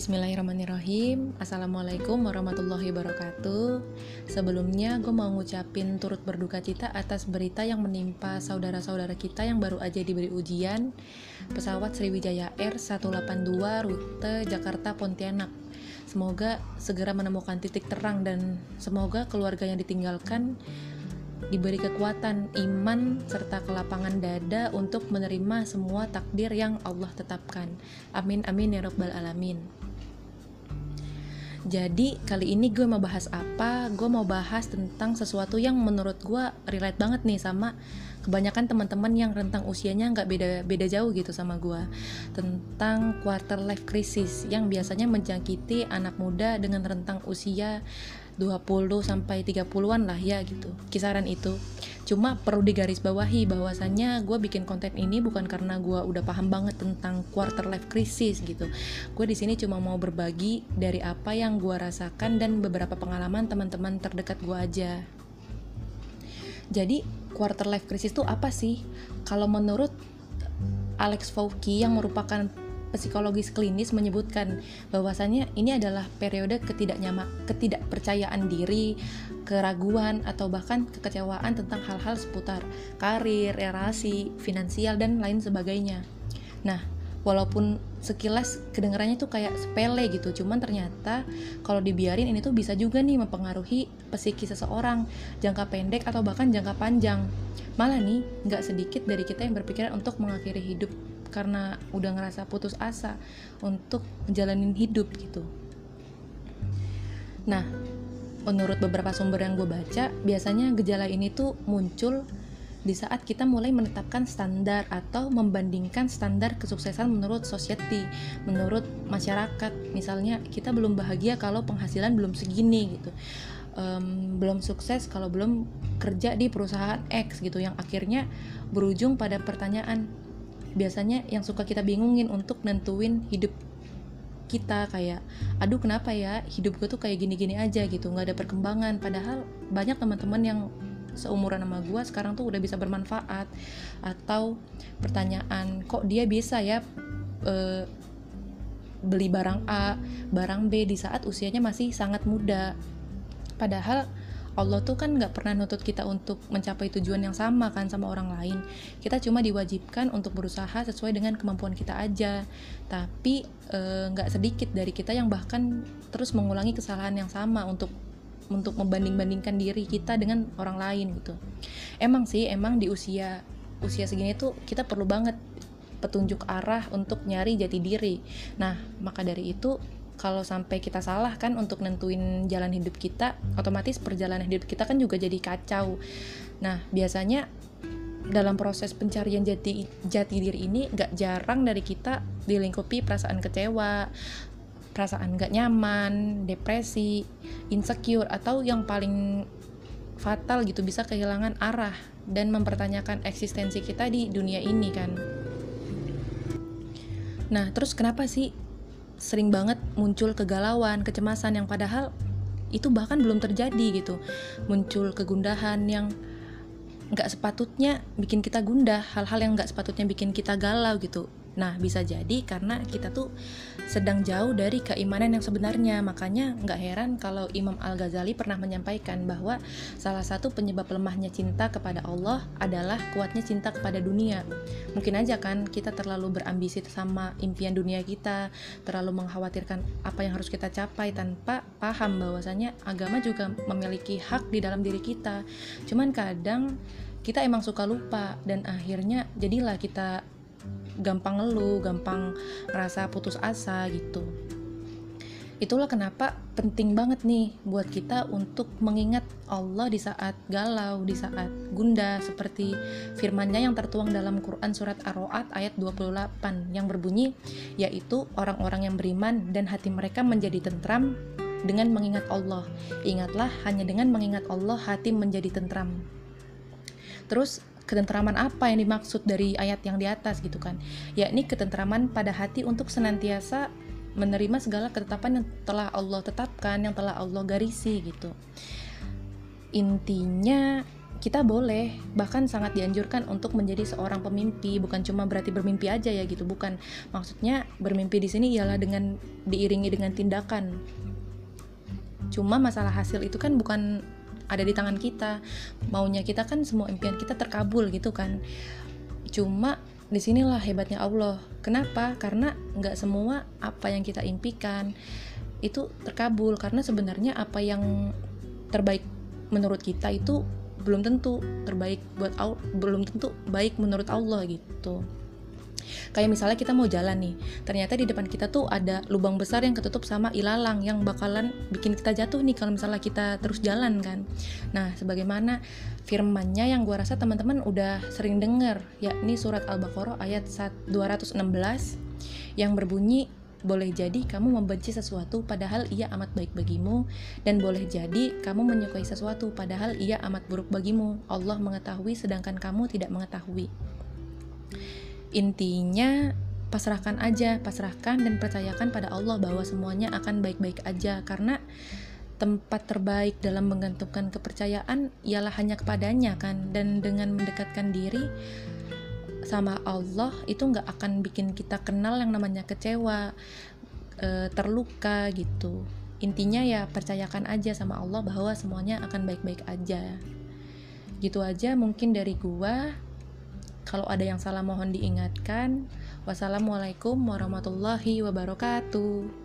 Bismillahirrahmanirrahim Assalamualaikum warahmatullahi wabarakatuh Sebelumnya gue mau ngucapin turut berduka cita atas berita yang menimpa saudara-saudara kita yang baru aja diberi ujian Pesawat Sriwijaya Air 182 rute Jakarta Pontianak Semoga segera menemukan titik terang dan semoga keluarga yang ditinggalkan diberi kekuatan, iman, serta kelapangan dada untuk menerima semua takdir yang Allah tetapkan. Amin amin ya rabbal alamin. Jadi kali ini gue mau bahas apa? Gue mau bahas tentang sesuatu yang menurut gue relate banget nih sama kebanyakan teman-teman yang rentang usianya nggak beda beda jauh gitu sama gue tentang quarter life crisis yang biasanya menjangkiti anak muda dengan rentang usia 20 sampai 30-an lah ya gitu. Kisaran itu. Cuma perlu digarisbawahi bahwasannya gue bikin konten ini bukan karena gue udah paham banget tentang quarter life crisis gitu. Gue di sini cuma mau berbagi dari apa yang gue rasakan dan beberapa pengalaman teman-teman terdekat gue aja. Jadi quarter life crisis itu apa sih? Kalau menurut Alex Fauci yang merupakan psikologis klinis menyebutkan bahwasannya ini adalah periode ketidaknyama, ketidakpercayaan diri, keraguan atau bahkan kekecewaan tentang hal-hal seputar karir, relasi, finansial dan lain sebagainya. Nah, walaupun sekilas kedengarannya tuh kayak sepele gitu cuman ternyata kalau dibiarin ini tuh bisa juga nih mempengaruhi psikis seseorang jangka pendek atau bahkan jangka panjang malah nih nggak sedikit dari kita yang berpikiran untuk mengakhiri hidup karena udah ngerasa putus asa untuk menjalani hidup gitu. Nah, menurut beberapa sumber yang gue baca, biasanya gejala ini tuh muncul di saat kita mulai menetapkan standar atau membandingkan standar kesuksesan menurut society, menurut masyarakat. Misalnya kita belum bahagia kalau penghasilan belum segini gitu, um, belum sukses kalau belum kerja di perusahaan X gitu, yang akhirnya berujung pada pertanyaan biasanya yang suka kita bingungin untuk nentuin hidup kita kayak aduh kenapa ya? Hidup gue tuh kayak gini-gini aja gitu. Nggak ada perkembangan. Padahal banyak teman-teman yang seumuran sama gue sekarang tuh udah bisa bermanfaat. Atau pertanyaan kok dia bisa ya e, beli barang A barang B di saat usianya masih sangat muda? Padahal Allah tuh kan nggak pernah nutut kita untuk mencapai tujuan yang sama kan sama orang lain. Kita cuma diwajibkan untuk berusaha sesuai dengan kemampuan kita aja. Tapi eh, nggak e, sedikit dari kita yang bahkan terus mengulangi kesalahan yang sama untuk untuk membanding-bandingkan diri kita dengan orang lain gitu. Emang sih emang di usia usia segini tuh kita perlu banget petunjuk arah untuk nyari jati diri. Nah maka dari itu kalau sampai kita salah kan untuk nentuin jalan hidup kita otomatis perjalanan hidup kita kan juga jadi kacau. Nah biasanya dalam proses pencarian jati jati diri ini gak jarang dari kita dilingkupi perasaan kecewa perasaan gak nyaman depresi insecure atau yang paling fatal gitu bisa kehilangan arah dan mempertanyakan eksistensi kita di dunia ini kan. Nah terus kenapa sih sering banget muncul kegalauan, kecemasan yang padahal itu bahkan belum terjadi gitu. Muncul kegundahan yang nggak sepatutnya bikin kita gundah, hal-hal yang nggak sepatutnya bikin kita galau gitu. Nah, bisa jadi karena kita tuh sedang jauh dari keimanan yang sebenarnya. Makanya nggak heran kalau Imam Al-Ghazali pernah menyampaikan bahwa salah satu penyebab lemahnya cinta kepada Allah adalah kuatnya cinta kepada dunia. Mungkin aja kan kita terlalu berambisi sama impian dunia kita, terlalu mengkhawatirkan apa yang harus kita capai tanpa paham bahwasanya agama juga memiliki hak di dalam diri kita. Cuman kadang kita emang suka lupa dan akhirnya jadilah kita gampang ngeluh, gampang ngerasa putus asa gitu. Itulah kenapa penting banget nih buat kita untuk mengingat Allah di saat galau, di saat gundah seperti firmannya yang tertuang dalam Quran surat Ar-Ra'd ayat 28 yang berbunyi yaitu orang-orang yang beriman dan hati mereka menjadi tentram dengan mengingat Allah. Ingatlah hanya dengan mengingat Allah hati menjadi tentram. Terus ketentraman apa yang dimaksud dari ayat yang di atas gitu kan. Yakni ketentraman pada hati untuk senantiasa menerima segala ketetapan yang telah Allah tetapkan yang telah Allah garisi gitu. Intinya kita boleh bahkan sangat dianjurkan untuk menjadi seorang pemimpi bukan cuma berarti bermimpi aja ya gitu bukan. Maksudnya bermimpi di sini ialah dengan diiringi dengan tindakan. Cuma masalah hasil itu kan bukan ada di tangan kita. Maunya kita kan semua impian kita terkabul gitu kan. Cuma di sinilah hebatnya Allah. Kenapa? Karena nggak semua apa yang kita impikan itu terkabul. Karena sebenarnya apa yang terbaik menurut kita itu belum tentu terbaik buat Allah belum tentu baik menurut Allah gitu kayak misalnya kita mau jalan nih ternyata di depan kita tuh ada lubang besar yang ketutup sama ilalang yang bakalan bikin kita jatuh nih kalau misalnya kita terus jalan kan nah sebagaimana firmannya yang gua rasa teman-teman udah sering dengar yakni surat al-baqarah ayat 216 yang berbunyi boleh jadi kamu membenci sesuatu padahal ia amat baik bagimu dan boleh jadi kamu menyukai sesuatu padahal ia amat buruk bagimu. Allah mengetahui sedangkan kamu tidak mengetahui. Intinya pasrahkan aja, pasrahkan dan percayakan pada Allah bahwa semuanya akan baik-baik aja. Karena tempat terbaik dalam menggantungkan kepercayaan ialah hanya kepadanya kan? Dan dengan mendekatkan diri sama Allah itu nggak akan bikin kita kenal yang namanya kecewa e, terluka gitu. Intinya ya percayakan aja sama Allah bahwa semuanya akan baik-baik aja. Gitu aja mungkin dari gua kalau ada yang salah mohon diingatkan. Wassalamualaikum warahmatullahi wabarakatuh